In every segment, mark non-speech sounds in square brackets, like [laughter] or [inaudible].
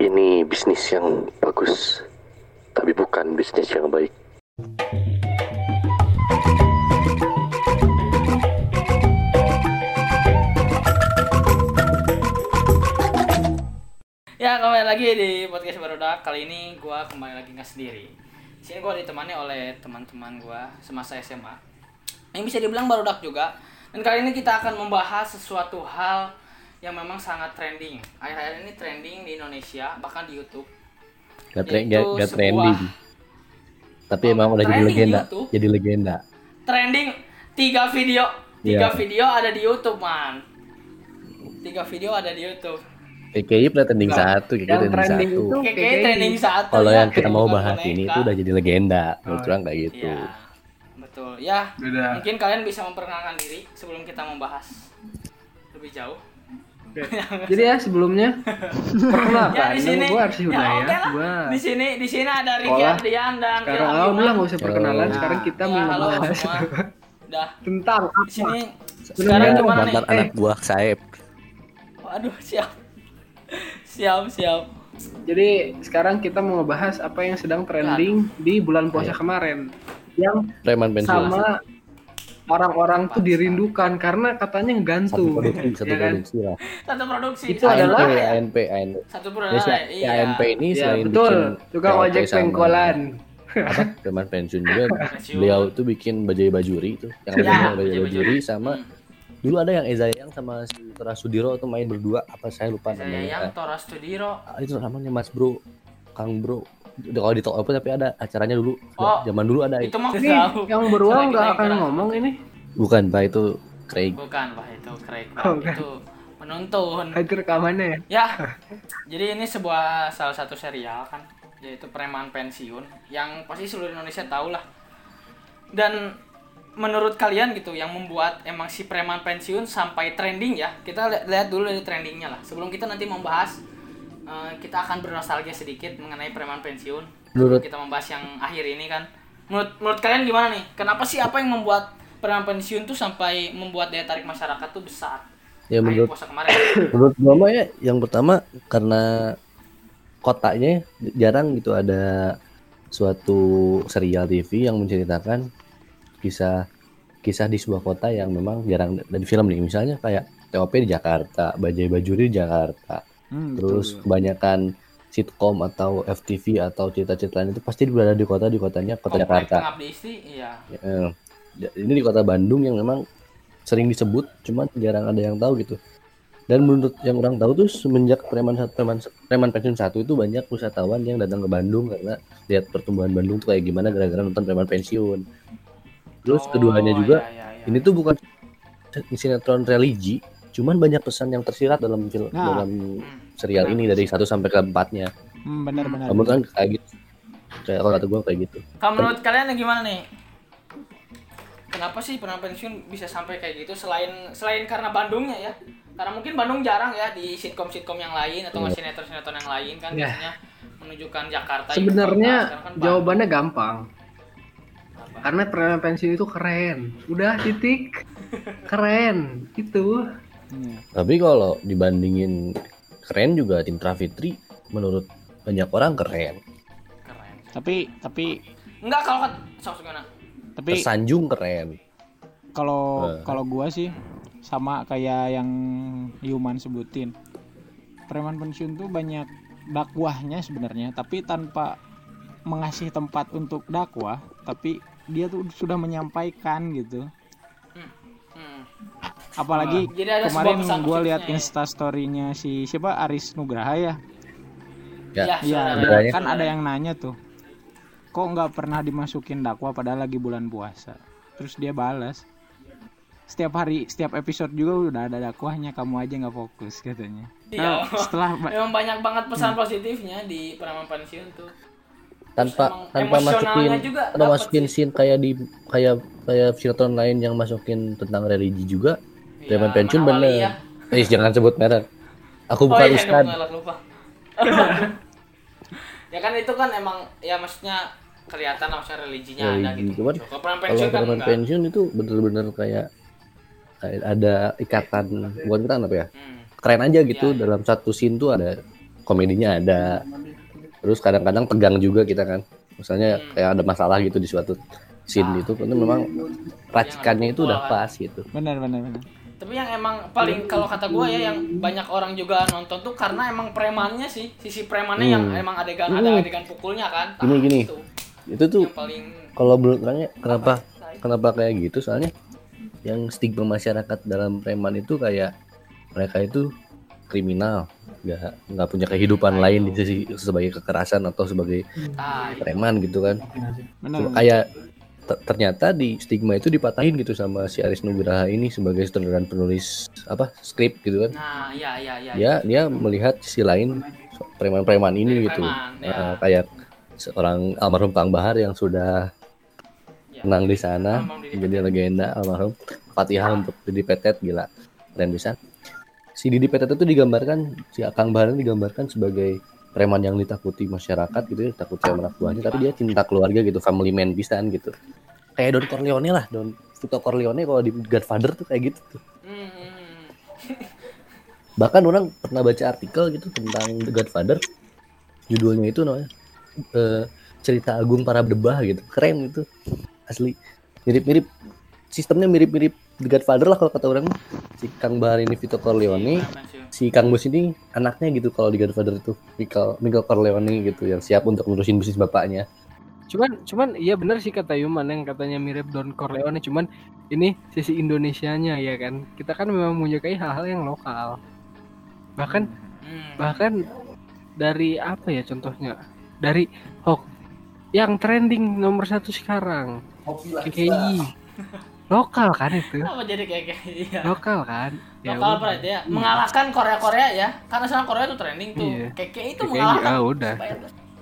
Ini bisnis yang bagus, tapi bukan bisnis yang baik. Ya kembali lagi di podcast Barudak Kali ini gua kembali lagi nggak sendiri. Di sini gua ditemani oleh teman-teman gua semasa SMA Yang bisa dibilang Barudak juga. Dan kali ini kita akan membahas sesuatu hal yang memang sangat trending Akhir-akhir ini trending di Indonesia, bahkan di Youtube Gak, tre Itu gak, gak sebuah- trending. Tapi Oh, emang udah jadi legenda. YouTube. Jadi legenda. Trending tiga video Tiga Iya. video ada di Youtube man Tiga video ada di Youtube KKI pernah trending Nah, satu, KKI trending trending satu. KKI. trending satu Kalau ya, yang kita mau bahas ini itu udah jadi legenda. Menurut Oh. orang kayak gitu. Iya, betul. Ya, Udah. mungkin kalian bisa memperkenalkan diri sebelum kita membahas lebih jauh. [laughs] Jadi ya sebelumnya [laughs] perkenalkan, Ya di sini, nama gue Arsi ya, Hudaya. oke lah. Gua di sini, di sini ada Ricky Sekolah. Ardian dan sekarang Ilham oh, udah nggak usah perkenalan. Nah. Sekarang kita Ya, mau. Udah, tentang di apa? sini Sebenarnya sekarang gimana nih? Anak buah Saeb. Waduh, siap. siap, siap. Jadi sekarang kita mau ngebahas apa yang sedang trending di bulan puasa kemarin, yang Preman sama orang-orang tuh dirindukan karena katanya Satu ngegantung, produksi, satu ya kan? produksi lah. Satu produksi. Itu Satu adalah- ANP. ANP, ANP. satu Ya, produksi. si iya. ANP ini Ya selain betul, bikin tukang ojek pengkolan. apa preman pensiun juga [laughs] beliau tuh bikin bajai bajuri itu yang Ya, namanya bajai Bajai bajuri Bajuri. sama Hmm. dulu ada yang Eza Yang sama si Tora Sudiro tuh main berdua apa saya lupa Saya namanya yang Tora Studiro. Ah, itu namanya Mas Bro Kang Bro kalau di talk apa tapi ada acaranya dulu Oh. zaman dulu ada Itu mah yang beruang nggak akan ngomong ini. bukan pak itu Craig Bukan, Pak, itu Craig. Pak. Oh. Itu penuntun. Itu rekamannya ya. Ya, jadi ini sebuah salah satu serial kan, yaitu Preman Pensiun, yang pasti seluruh Indonesia tahu lah. Dan menurut kalian gitu, yang membuat emang si Preman Pensiun sampai trending ya, kita li- lihat dulu dari trendingnya lah. Sebelum kita nanti membahas, eh, kita akan bernostalgia sedikit mengenai Preman Pensiun. Menurut- kita membahas yang akhir ini kan. Menurut, menurut kalian gimana nih? Kenapa sih apa yang membuat Preman Pensiun tuh sampai membuat daya tarik masyarakat tuh besar? ya menurut kemarin. [clears throat] menurut mah ya yang pertama karena kotanya jarang gitu ada suatu serial TV yang menceritakan kisah kisah di sebuah kota yang memang jarang dari film nih misalnya kayak TOP di Jakarta, Bajai Bajuri di Jakarta, Hmm, terus kebanyakan sitkom atau FTV atau cerita-cerita lain itu pasti berada di kota di kotanya kota Komplek Jakarta. Pengabdi Istri, iya. Eh, ini di kota Bandung yang memang sering disebut, cuman jarang ada yang tahu gitu. Dan menurut yang orang tahu tuh semenjak preman preman, preman pensiun satu itu banyak wisatawan yang datang ke Bandung karena lihat pertumbuhan Bandung tuh kayak gimana gara-gara nonton preman pensiun. Terus Oh, keduanya juga iya, iya, iya. ini tuh bukan sinetron religi, cuman banyak pesan yang tersirat dalam film Nah. dalam Hmm. serial ini dari satu sampai ke empatnya. Hmm, benar-benar. Kamu kan kayak gitu. Kayak kalau kata gue kayak gitu. Kalau menurut kalian gimana nih? Kenapa sih pernah pensiun bisa sampai kayak gitu selain selain karena Bandungnya ya? Karena mungkin Bandung jarang ya di sitkom-sitkom yang lain atau nggak sinetron-sinetron yang lain kan Ya. biasanya menunjukkan Jakarta. Sebenarnya kan Bandung. jawabannya gampang. Karena preman pensiun itu keren. Udah titik. [laughs] Keren. Itu. Iya. Tapi kalau dibandingin keren juga Cintra Fitri menurut banyak orang keren. Keren. Tapi tapi Enggak kalau kan sok tapi Tersanjung keren. kalau Eh. kalau gua sih sama kayak yang Yuman sebutin. Preman pensiun tuh banyak dakwahnya sebenarnya, tapi tanpa mengasih tempat untuk dakwah, tapi dia tuh sudah menyampaikan gitu. Hmm. Apalagi Jadi ada kemarin gua lihat ya. Insta story-nya si siapa Aris Nugraha ya. Ya, saudara. Saudaranya. kan ada yang nanya tuh. Kok nggak pernah dimasukin dakwah padahal lagi bulan puasa? Terus dia balas. Setiap hari, setiap episode juga udah ada dakwahnya, kamu aja nggak fokus katanya. Iya. Nah, setelah ba- Memang banyak banget pesan positifnya di Preman Pensiun tuh. tanpa emang tanpa masukin juga tanpa masukin sih. scene kayak di kayak kayak sinetron lain yang masukin tentang religi juga. Iya, pensiun Mana bener. Walia. Eh jangan sebut merek. Aku Oh bukan iya, ustad. lupa, lupa. [laughs] ya kan itu kan emang ya maksudnya kelihatan maksudnya religinya ada Religi, gitu. cuman Kalau Kalau pensiun kan enggak. pensiun itu bener-bener kayak ada ikatan bukan ikatan apa ya? Hmm. Keren aja gitu Iya, iya. dalam satu scene tuh ada komedinya ada terus kadang-kadang tegang juga kita kan misalnya Hmm. kayak ada masalah gitu di suatu scene itu itu memang racikannya itu udah kan. pas gitu benar benar benar tapi yang emang paling kalau kata gue ya yang banyak orang juga nonton tuh karena emang premannya sih sisi premannya yang Hmm. emang adegan ada Hmm. adegan pukulnya kan. Gini, Nah, gini. itu. Itu tuh yang paling kalau menurut orangnya kenapa kenapa kayak gitu? Soalnya yang stigma masyarakat dalam preman itu kayak mereka itu kriminal. Nggak nggak punya kehidupan Nah, lain di sisi sebagai kekerasan atau sebagai ah, preman gitu kan. Benar kayak ternyata di stigma itu dipatahin gitu sama si Aris Nugraha ini sebagai sutradara penulis apa skrip gitu kan. Nah iya iya iya dia dia melihat sisi lain preman-preman ini Dari gitu. preman, ya. Eh, kayak seorang almarhum Kang Bahar yang sudah Ya. menang di sana menjadi legenda almarhum. Fatihah untuk Didi Petet gila keren bisa. Si Didi Petet itu digambarkan si Kang Bahar digambarkan sebagai preman yang ditakuti masyarakat gitu ya takut sama anak buahnya tapi dia cinta keluarga gitu family man pisan gitu. Kayak Don Corleone lah Don Vito Corleone kalau di Godfather tuh kayak gitu tuh. Hmm, bahkan orang pernah baca artikel gitu tentang The Godfather judulnya itu namanya eh, cerita agung para debah gitu keren itu asli. Mirip-mirip sistemnya mirip-mirip The Godfather lah kalau kata orang si Kang Bahar ini Vito Corleone Preman pensiun. si Kang Bus ini anaknya gitu kalau di Godfather itu Michael, Michael Corleone gitu yang siap untuk ngurusin bisnis bapaknya Cuman cuman iya benar sih kata Yuman yang katanya mirip Don Corleone cuman ini sisi Indonesianya ya kan. Kita kan memang menyukai hal-hal yang lokal. Bahkan Hmm. bahkan dari apa ya contohnya? Dari Hok yang trending nomor satu sekarang KKI [laughs] lokal kan itu Kenapa jadi kayak kayak iya. lokal kan Ya Lokal udah. berarti ya. Mengalahkan Korea-Korea ya. Karena sekarang Korea tuh trending tuh. Iya. Kayak kayak itu KKI, mengalahkan. ah, udah.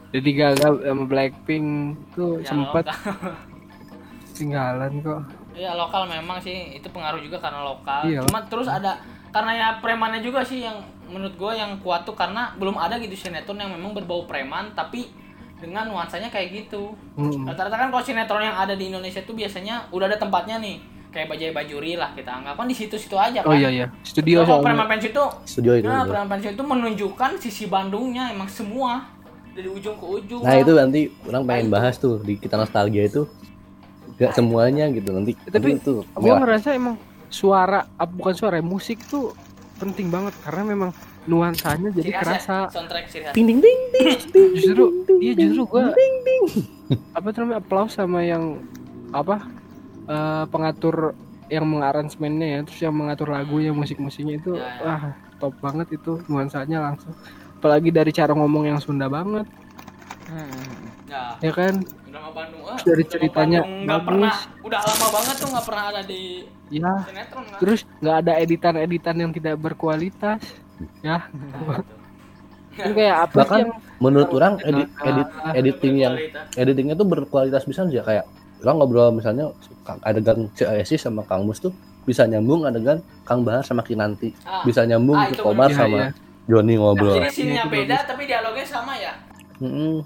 Jadi gagal sama Blackpink tuh Ya, sempat [laughs] tinggalan kok Iya lokal memang sih itu pengaruh juga karena lokal. Iya. Cuma terus ada karena ya premannya juga sih yang menurut gue yang kuat tuh karena belum ada gitu sinetron yang memang berbau preman tapi dengan nuansanya kayak gitu. Hmm. Rata-rata kan kalau sinetron yang ada di Indonesia tuh biasanya udah ada tempatnya nih. Kayak Bajai Bajuri lah kita anggap kan di situ-situ aja kan. oh iya iya studio Kalau soalnya. preman pensiun tuh studio itu Nah, gitu. preman pensiun itu menunjukkan sisi Bandungnya emang semua dari ujung ke ujung. nah itu nanti orang pengen bahas tuh di kita nostalgia itu gak semuanya gitu nanti Tapi nanti itu gue ngerasa emang suara ah, bukan suara musik tuh penting banget karena memang nuansanya jadi Ciri kerasa soundtrack ciri khas. ding ding ding [laughs] ding ding justru iya justru gue [laughs] apa tuh namanya applause sama yang apa eh, pengatur yang mengaransemennya ya terus yang mengatur lagunya musik-musiknya itu Ya, ya. wah top banget itu nuansanya langsung apalagi dari cara ngomong yang Sunda banget Hmm. Ya, ya kan drama Bandung. Ah, Dari ceritanya Bandung nggak bagus. pernah, udah lama banget tuh nggak pernah ada di ya sinetron kan. terus nggak ada editan-editan yang tidak berkualitas ya Nah, kan kayak apa Bahkan sih yang menurut orang edit edit editing yang editingnya tuh berkualitas bisa sih kayak orang ngobrol misalnya Kang- adegan CIC sama Kang Mus tuh bisa nyambung adegan Kang Bahar sama Kinanti Ah, bisa nyambung Ah, ke Komar sama Iya, Joni ngobrol jadi scene-nya itu beda tapi dialognya sama ya. Mm-mm.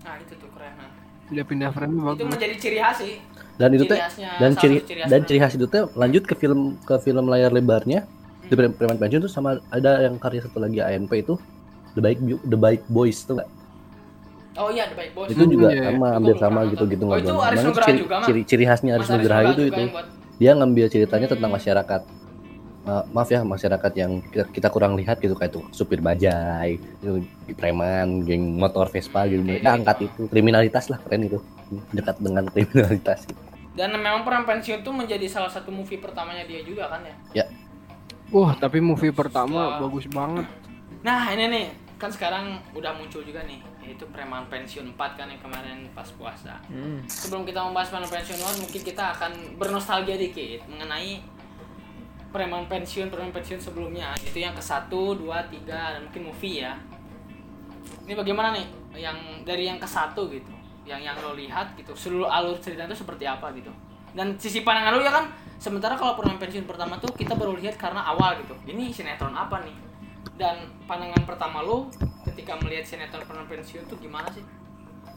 Nah, itu tuh keren. Nah. dia pindah frame Itu bagus menjadi ciri khas sih. dan itu teh dan ciri ciri khas dan ciri khas itu teh lanjut ke film ke film layar lebarnya Pre- Preman Pensiun tuh sama ada yang karya satu lagi ANP itu The Bu- The Bike Boys tuh nggak? Oh iya, The Bike Boys. itu juga iya. sama Itu hampir sama pernah gitu gitu. Oh, itu ngobrol. Aris Emang Nugraha ciri, juga, Mak? ciri ciri khasnya Aris Nugraha itu itu buat- dia ngambil ceritanya Hmm. tentang masyarakat Ma- maaf ya masyarakat yang kita, kita kurang lihat gitu kayak tuh supir bajai itu preman geng motor Vespa gitu dia gitu. angkat itu kriminalitas lah keren itu dekat dengan kriminalitas Dan memang Perang Pensiun tuh menjadi salah satu movie pertamanya dia juga kan ya. Wah tapi movie pertama Wah. bagus banget Nah ini nih kan sekarang udah muncul juga nih yaitu Preman Pensiun 4 kan yang kemarin pas puasa. Hmm. Sebelum kita membahas Preman Pensiun 1 mungkin kita akan bernostalgia dikit mengenai Preman Pensiun Preman Pensiun sebelumnya itu yang ke 1, 2, 3 dan mungkin movie ya. Ini bagaimana nih yang dari yang ke 1 gitu yang yang lo lihat gitu seluruh alur cerita itu seperti apa gitu dan sisi pandangan lo ya kan sementara kalau Preman Pensiun pertama tuh kita baru lihat karena awal gitu. Ini sinetron apa nih? Dan pandangan pertama lo ketika melihat sinetron Preman Pensiun tuh gimana sih?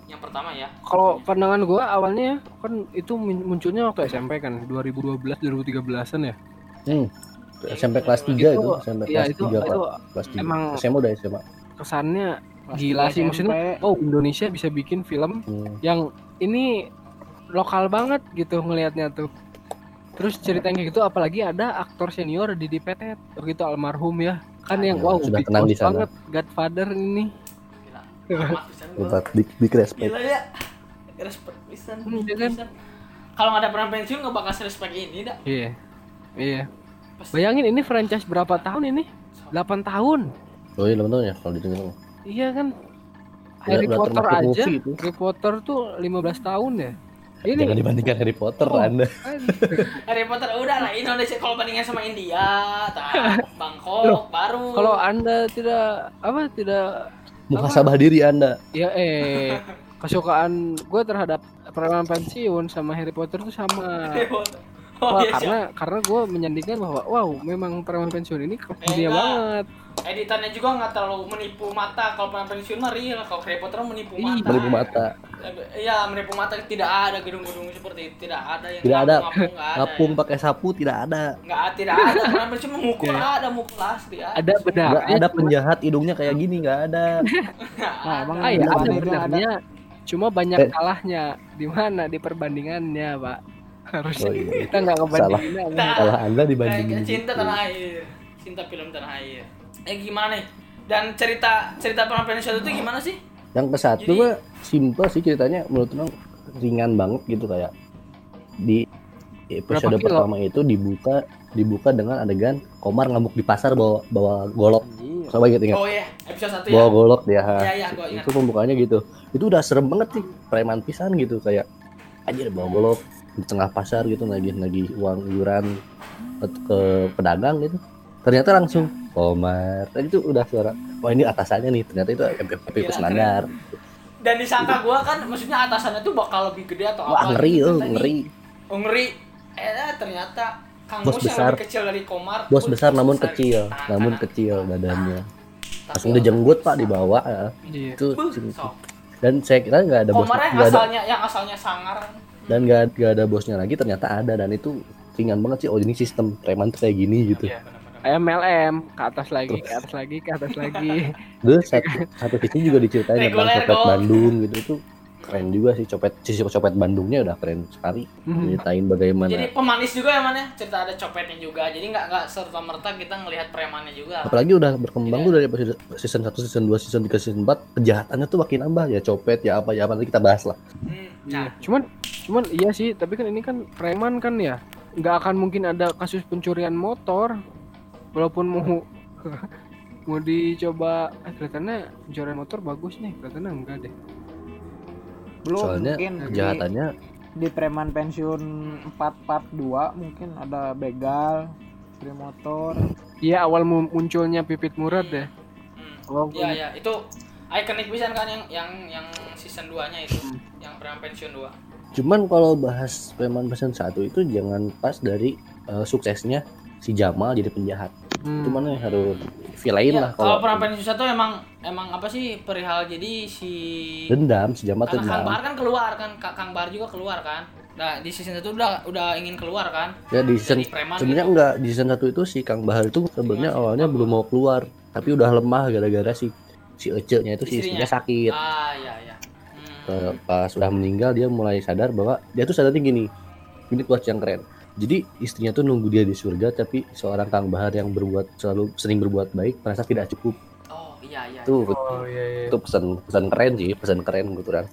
Yang pertama ya. Kalau pandangan gua awalnya kan itu mun- munculnya waktu SMP kan 2012 2013an ya. Hmm. SMP kelas 3 itu, Itu- SMP iya, kelas itu- 3 Pak. itu kelas 3 emang- SMA udah SMA kesannya Kelas gila tiga sih maksudnya oh Indonesia bisa bikin film Hmm. yang ini lokal banget gitu ngelihatnya tuh terus cerita yang kayak gitu apalagi ada aktor senior Didi Petet begitu almarhum ya kan yang Ya, wow sudah big kenal di sana. banget Godfather ini. Tempat big, big respect. Gila ya. Respect pisan. Hmm, iya kan? Kalau nggak ada pernah pensiun nggak bakal respect ini dah. iya iya Pasti. bayangin ini franchise berapa tahun ini 8 tahun Oh iya bener ya kalau didengar. iya kan Udah- Harry Potter aja. Harry Potter tuh 15 tahun ya ini Jangan dibandingkan Harry Potter Oh. Anda. Harry Potter udah lah Indonesia kalau bandingnya sama India, [laughs] Bangkok baru. kalau anda tidak apa tidak Muhasabah diri Anda. ya eh kesukaan gue terhadap preman pensiun sama Harry Potter tuh sama Harry Potter. Oh, Wah, iya, karena karena gue menyandingkan bahwa wow memang preman pensiun ini dunia enggak. banget. Editannya juga nggak terlalu menipu mata kalau pernah pensiun mah real kalau Harry Potter menipu Ih, mata Menipu mata. iya menipu mata tidak ada gedung-gedung seperti itu tidak ada yang Tidak ada ngapung, nggak ada ngapung ya. pakai sapu tidak ada. nggak tidak ada pernah pensiun memukul Iya. ada mukul asli ada ada Nggak benarnya ada penjahat hidungnya kayak gini nggak ada. Nah, emang ah, ya, ada Ada, ada. benarnya cuma banyak Eh. kalahnya di mana di perbandingannya pak harusnya Oh, iya. kita nggak ngebandingin aja. Salah Anda dibandingin. cinta gitu. tanah air cinta film tanah air eh gimana nih dan cerita cerita pernah pensiun itu gimana sih Yang ke satu mah simple sih ceritanya menurut orang ringan banget gitu kayak di episode Berapa kilo? pertama itu dibuka dibuka dengan adegan Komar ngamuk di pasar bawa bawa golok. Coba inget ingat. oh iya episode satu ya Bawa golok dia. Iya, iya, gua ingat. itu pembukaannya gitu. Itu udah serem banget sih preman pisan gitu kayak anjir bawa golok di tengah pasar gitu nagih nagih uang iuran ke, ke pedagang gitu. Ternyata langsung Komar. Dan itu udah suara wah ini atasannya nih. Ternyata itu MP Gila, Kusnandar. dan disangka gua kan maksudnya atasannya tuh bakal lebih gede atau Wah apa ngeri gitu. oh, ngeri. oh ngeri eh ternyata Kang Bos Mus yang besar. lebih kecil dari Komar Bos besar namun besar kecil, namun kecil badannya. Tapi Langsung dijenggut pak dibawa ya. Iya. Itu dan saya kira nggak ada bos, Komar yang ada asalnya yang asalnya sangar dan nggak nggak ada bosnya lagi ternyata ada dan itu ringan banget sih. Oh ini sistem preman tuh kayak gini gitu. Iya. MLM ke atas lagi ke atas lagi [laughs] ke atas lagi Terus satu, satu sisi juga diceritain tentang copet Go. Bandung gitu itu keren juga sih copet sisi copet Bandungnya udah keren sekali. Hmm. Ceritain bagaimana Jadi pemanis juga ya mana? Cerita ada copetnya juga. Jadi nggak nggak serta merta kita ngelihat premannya juga. apalagi udah berkembang tuh dari episode- season 1, season 2, season 3, season 4 kejahatannya tuh makin nambah ya copet ya apa ya apa nanti kita bahas lah. Hmm, Iya. Nah, Cuman cuman iya sih, tapi kan ini kan preman kan ya. Nggak akan mungkin ada kasus pencurian motor. Walaupun mau [laughs] mau dicoba eh, kelihatannya pencurian motor bagus nih, kelihatannya enggak deh. Belum Soalnya mungkin di, kejahatannya di preman pensiun 4 part 2 mungkin ada begal, curi motor. Iya, awal mu- munculnya Pipit Murad deh. hmm. Oh, Iya ya itu ikonik bisa kan yang yang yang season 2 nya itu Hmm. yang pernah pensiun 2 Cuman kalau bahas preman pesan satu itu jangan pas dari eh, suksesnya si Jamal jadi penjahat. Hmm. Itu mana harus villain Iya, lah kalau kalau pernah pensiun satu emang emang apa sih perihal jadi si dendam si Jamal tuh Kang. Bahar kan keluar kan Kak- Kang Bahar juga keluar kan nah di season satu udah udah ingin keluar kan Ya di season sebenarnya gitu. enggak di season satu itu si Kang Bahar itu sebenarnya awalnya belum mau keluar tapi udah lemah gara-gara si si Ece-nya itu si Istrinya. sakit. ah iya iya Hmm. Pas sudah meninggal dia mulai sadar bahwa dia tuh sadarnya gini. Ini quotes yang keren. Jadi istrinya tuh nunggu dia di surga tapi seorang Kang Bahar yang berbuat selalu sering berbuat baik merasa tidak cukup. oh iya iya Itu Oh iya iya. itu pesan pesan keren sih pesan keren gitu kan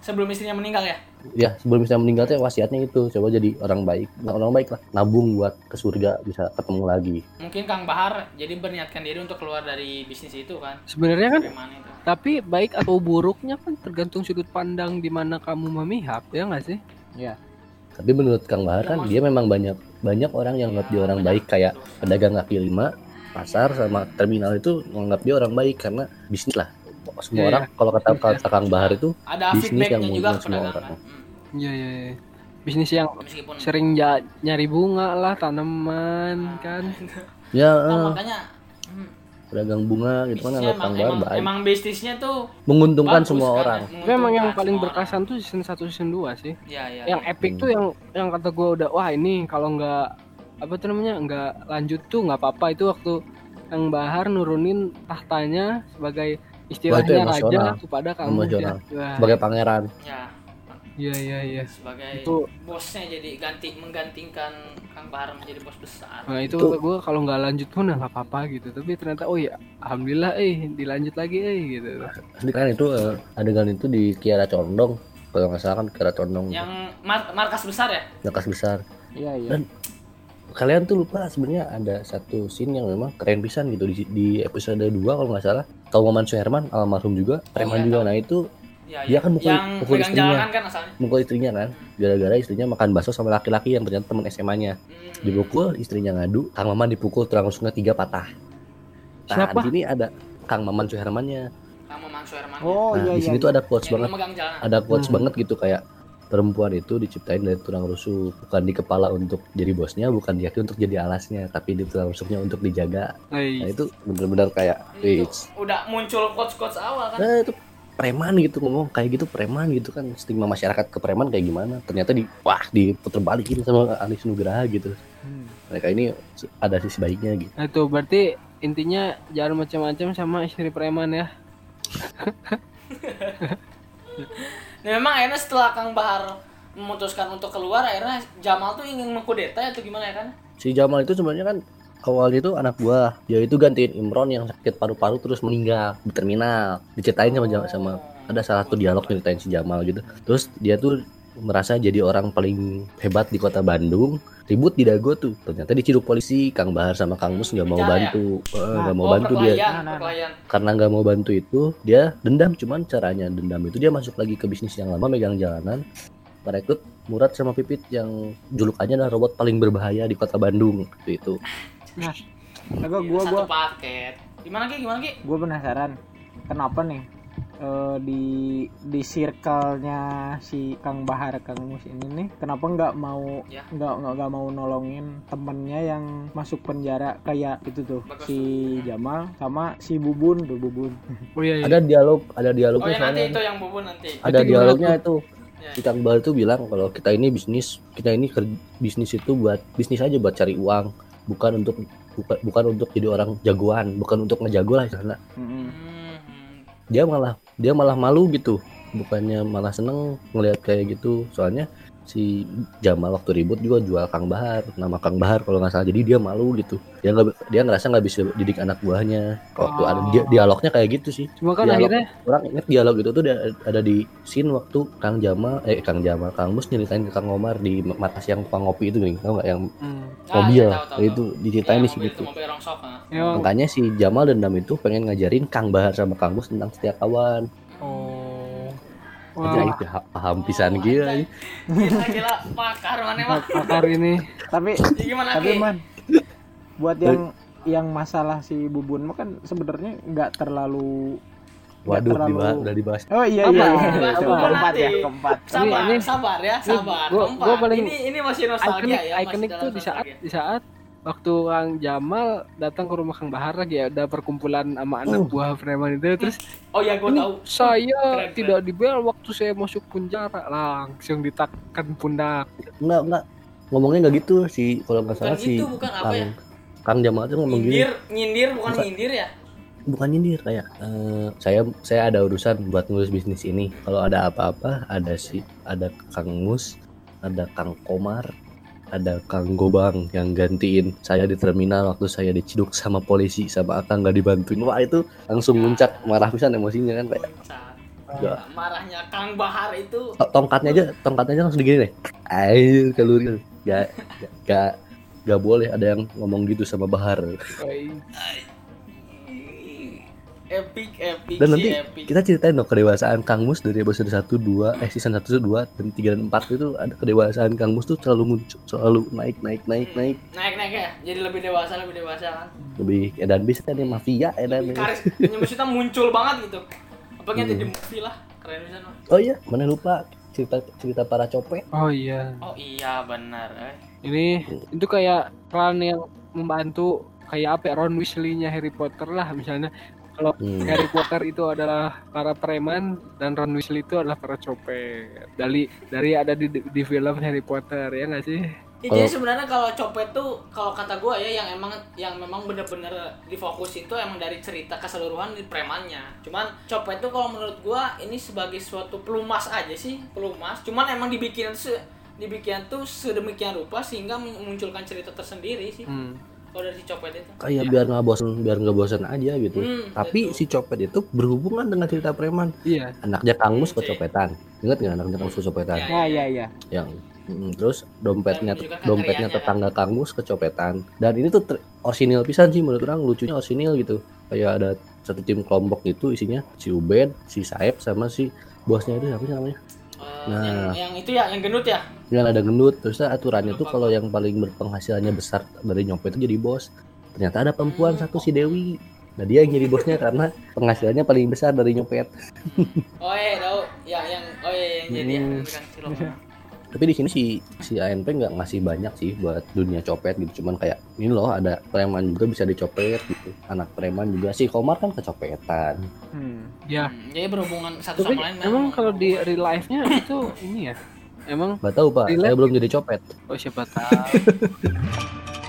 sebelum istrinya meninggal ya? Ya sebelum bisa meninggal tuh wasiatnya itu coba jadi orang baik. Nggak orang baik lah nabung buat ke surga bisa ketemu lagi. Mungkin Kang Bahar jadi berniatkan diri untuk keluar dari bisnis itu kan? Sebenarnya kan itu? tapi baik atau buruknya kan tergantung sudut pandang di mana kamu memihak, ya nggak sih? Tapi menurut Kang Bahar Ya, kan dia memang banyak banyak orang yang anggap dia orang baik kayak pedagang kaki lima pasar sama terminal itu menganggap dia orang baik karena bisnis lah semua Iya, orang kalau kata kata Kang Bahar itu ada Bisnis yang ke semua orang. kan. Hmm. Iya iya. iya. Bisnis yang meskipun sering ja- nyari bunga lah, tanaman kan. ya Nah, eh, makanya hmm, pedagang bunga gitu kan bisnisnya emang, Kang emang, baik. emang bisnisnya tuh menguntungkan bagus semua kan, orang. Tapi emang yang paling berkesan tuh season 1 season 2 sih. Iya, iya, yang iya. epic tuh yang yang kata gue udah wah ini kalau nggak apa tuh namanya nggak lanjut tuh nggak apa-apa. Itu waktu Kang Bahar nurunin tahtanya sebagai istilahnya raja kepada. Wah, sebagai pangeran. Ya iya iya iya. Sebagai Itu- bosnya jadi ganti menggantikan Kang Bahar menjadi bos besar. Nah itu, Itu- gue kalau nggak lanjut pun nggak apa-apa gitu. Tapi ternyata oh ya alhamdulillah eh dilanjut lagi eh gitu. Asli kan itu eh, adegan itu di Kiara Condong. Kalau nggak salah kan Kiara Condong. Yang mar- markas besar ya? Markas besar. Iya iya. Dan- kalian tuh lupa sebenarnya ada satu scene yang memang keren pisan gitu di, di episode 2 kalau nggak salah. Kau Maman Suherman almarhum juga preman iya, juga. nah itu ya, Dia ya. kan mukul- yang mukul pegang istrinya. kan asalnya mukul istrinya kan gara-gara istrinya makan bakso sama laki-laki yang ternyata teman SMA-nya Hmm. dipukul istrinya ngadu Kang Maman dipukul tulang rusuknya tiga patah nah Siapa? di sini ada Kang Maman Suhermannya sama Mang Suherman Oh nah iya di iya. sini tuh ada quotes yang banget ada quotes Hmm. banget gitu kayak perempuan itu diciptain dari tulang rusuk bukan di kepala untuk jadi bosnya bukan di kaki untuk jadi alasnya tapi di tulang rusuknya untuk dijaga nah itu bener-bener kayak itu udah muncul quotes-quotes awal kan nah itu preman gitu ngomong kayak gitu preman gitu kan. Stigma masyarakat ke preman kayak gimana? Ternyata di wah diputer balikin sama Anis Nugraha gitu. Hmm. mereka ini ada sisi baiknya gitu. Nah itu berarti intinya jangan macam-macam sama istri preman ya. [laughs] Nah, memang akhirnya setelah Kang Bahar memutuskan untuk keluar akhirnya Jamal tuh ingin mengkudeta atau gimana ya kan? Si Jamal itu sebenarnya kan awalnya itu anak buah dia itu gantiin Imron yang sakit paru-paru terus meninggal di terminal. Diceritain sama Jamal sama ada salah satu dialog nyeritain si Jamal gitu. Terus dia tuh merasa jadi orang paling hebat di kota Bandung. Ribut di Dago tuh. Ternyata diciduk polisi Kang Bahar sama Kang Mus nggak mau ya? bantu. Eh, nggak mau oh bantu dia. Nah, nah, nah. karena nggak mau bantu itu dia dendam. Cuman caranya dendam itu dia masuk lagi ke bisnis yang lama megang jalanan. Merekrut Murad sama Pipit yang julukannya adalah robot paling berbahaya di kota Bandung itu itu Agak Iya, gua satu gua. paket. Gimana ki? Gimana ki? Gua penasaran kenapa nih eh, di di circle-nya si Kang Bahar Kang Mus ini nih kenapa nggak mau Ya. nggak nggak nggak mau nolongin temennya yang masuk penjara kayak itu tuh? Bagus si tuh. Jamal sama si Bubun tuh Bubun. Oh iya, iya. ada dialog ada oh dialognya ya nanti soalnya. itu yang bubun nanti. Ada Itu gimana dialognya itu. Ya. si Kang Bahar tuh bilang kalau kita ini bisnis kita ini ker- bisnis itu buat bisnis aja buat cari uang bukan untuk bukan, bukan untuk jadi orang jagoan bukan untuk ngejago lah Mm-mm. Hmm. dia malah dia malah malu gitu bukannya malah seneng ngelihat kayak gitu soalnya si Jamal waktu ribut juga jual Kang Bahar nama Kang Bahar kalau nggak salah. Jadi dia malu gitu. Dia nggak dia ngerasa nggak bisa didik anak buahnya. Waktu ada dia, dialognya kayak gitu sih. Cuma kan Dialog. akhirnya orang ingat dialog itu tuh ada, ada di scene waktu Kang Jamal eh Kang Jamal Kang Mus nyeritain ke Kang Omar di mata siang tukang ngopi itu nih tau nggak yang hmm, Ah, mobil iya, tahu, tahu, itu diceritain Ya, di situ. itu mobil rongsok ah. ya, makanya si Jamal dendam itu pengen ngajarin Kang Bahar sama Kang Mus tentang setia kawan. Oh. Itu ha- paham pisan Oh, gila anjay. gila pakar mana mah pakar ini. tapi Ya, gimana tapi ki man buat yang yang masalah si Bubun mah kan sebenarnya nggak terlalu nggak waduh terlalu- dibahas, udah dibahas oh iya Apa? iya, iya. Apa? keempat ya keempat sabar Ini- ini- sabar ya sabar gua- Keempat. gua paling- ini ini masih nostalgia Ikonik, ya ikonik dalam tuh di saat di saat waktu Kang Jamal datang ke rumah Kang Bahar lagi ya ada perkumpulan sama anak Oh. buah preman itu. Terus oh ya gue "Ini tahu. saya Keren, tidak dibel waktu saya masuk penjara. Langsung ditekan pundak. Enggak enggak. Ngomongnya nggak gitu sih kalau nggak bukan salah si gitu bukan apa Kang ya? Kang Jamal tuh ngomong gini. Nyindir nyindir bukan Bukan. nyindir ya? Bukan nyindir kayak "Eh, saya saya ada urusan buat ngurus bisnis ini. Kalau ada apa-apa ada si ada Kang Mus ada Kang Komar ada Kang Gobang yang gantiin saya di terminal waktu saya diciduk sama polisi sama Akang nggak dibantuin. Wah itu langsung muncak marah pisan emosinya kan kayak Bangsat. Ya. marahnya Kang Bahar itu. To- tongkatnya aja tongkatnya aja langsung digini deh. Ayo kalori gak gak gak boleh ada yang ngomong gitu sama Bahar epic epic dan nanti epic kita ceritain dong kedewasaan Kang Mus dari episode 1, 2, eh season 1, 2, dan 3 dan 4 itu ada kedewasaan Kang Mus tuh selalu muncul, selalu naik, naik, naik, naik. naik naik ya jadi lebih dewasa lebih dewasa kan Lebih edan bisa kan ya mafia edan. lebih karis maksudnya muncul banget gitu apalagi nanti Hmm. di movie lah keren bisa Oh iya, mana lupa cerita cerita para copet. oh iya oh iya benar eh. ini itu kayak peran yang membantu kayak apa ya, Ron Weasley-nya Harry Potter lah misalnya Hmm. Harry Potter itu adalah para preman dan Ron Weasley itu adalah para copet dari dari ada di, di film Harry Potter ya nggak sih Ya, Kalau- jadi sebenarnya kalau copet tuh kalau kata gua ya yang emang yang memang bener-bener difokusin tuh emang dari cerita keseluruhan di premannya. Cuman copet tuh kalau menurut gua ini sebagai suatu pelumas aja sih, pelumas. Cuman emang dibikin se dibikin tuh sedemikian rupa sehingga memunculkan cerita tersendiri sih. Hmm. Kalau dari si copet itu. kayak biar nggak bosan biar nggak bosan aja gitu Hmm, tapi betul. si copet itu berhubungan dengan cerita preman Iya. anaknya Kang Mus Hmm, kecopetan ingat nggak anaknya Kang Mus kecopetan Ya. Ya ya ya. yang mm, terus dompetnya menunjukkan dompetnya tetangga Kang Mus kecopetan dan ini tuh ter- orsinil pisan sih menurut orang lucunya orsinil gitu kayak ada satu tim kelompok gitu isinya si Ubed si Saeb sama si bosnya itu siapa sih namanya Eh, Nah. yang, yang itu ya, yang gendut ya. yang ada gendut terus aturannya tuh kalau yang paling berpenghasilannya besar dari nyopet itu jadi bos ternyata ada perempuan satu si Dewi nah dia yang jadi bosnya [laughs] karena penghasilannya paling besar dari nyopet Oh iya, tahu. Yang yang oh iya yang jadi ya, Hmm. kan si Romo. Tapi di sini si si ANP nggak ngasih banyak sih buat dunia copet gitu cuman kayak ini loh ada preman juga bisa dicopet gitu anak preman juga si Komar kan kecopetan Hmm. Ya. Hmm, jadi berhubungan satu Tapi sama lain. emang memang. kalau di real life-nya [coughs] itu ini ya. Emang nggak tahu pak saya belum jadi copet oh siapa tahu. [laughs]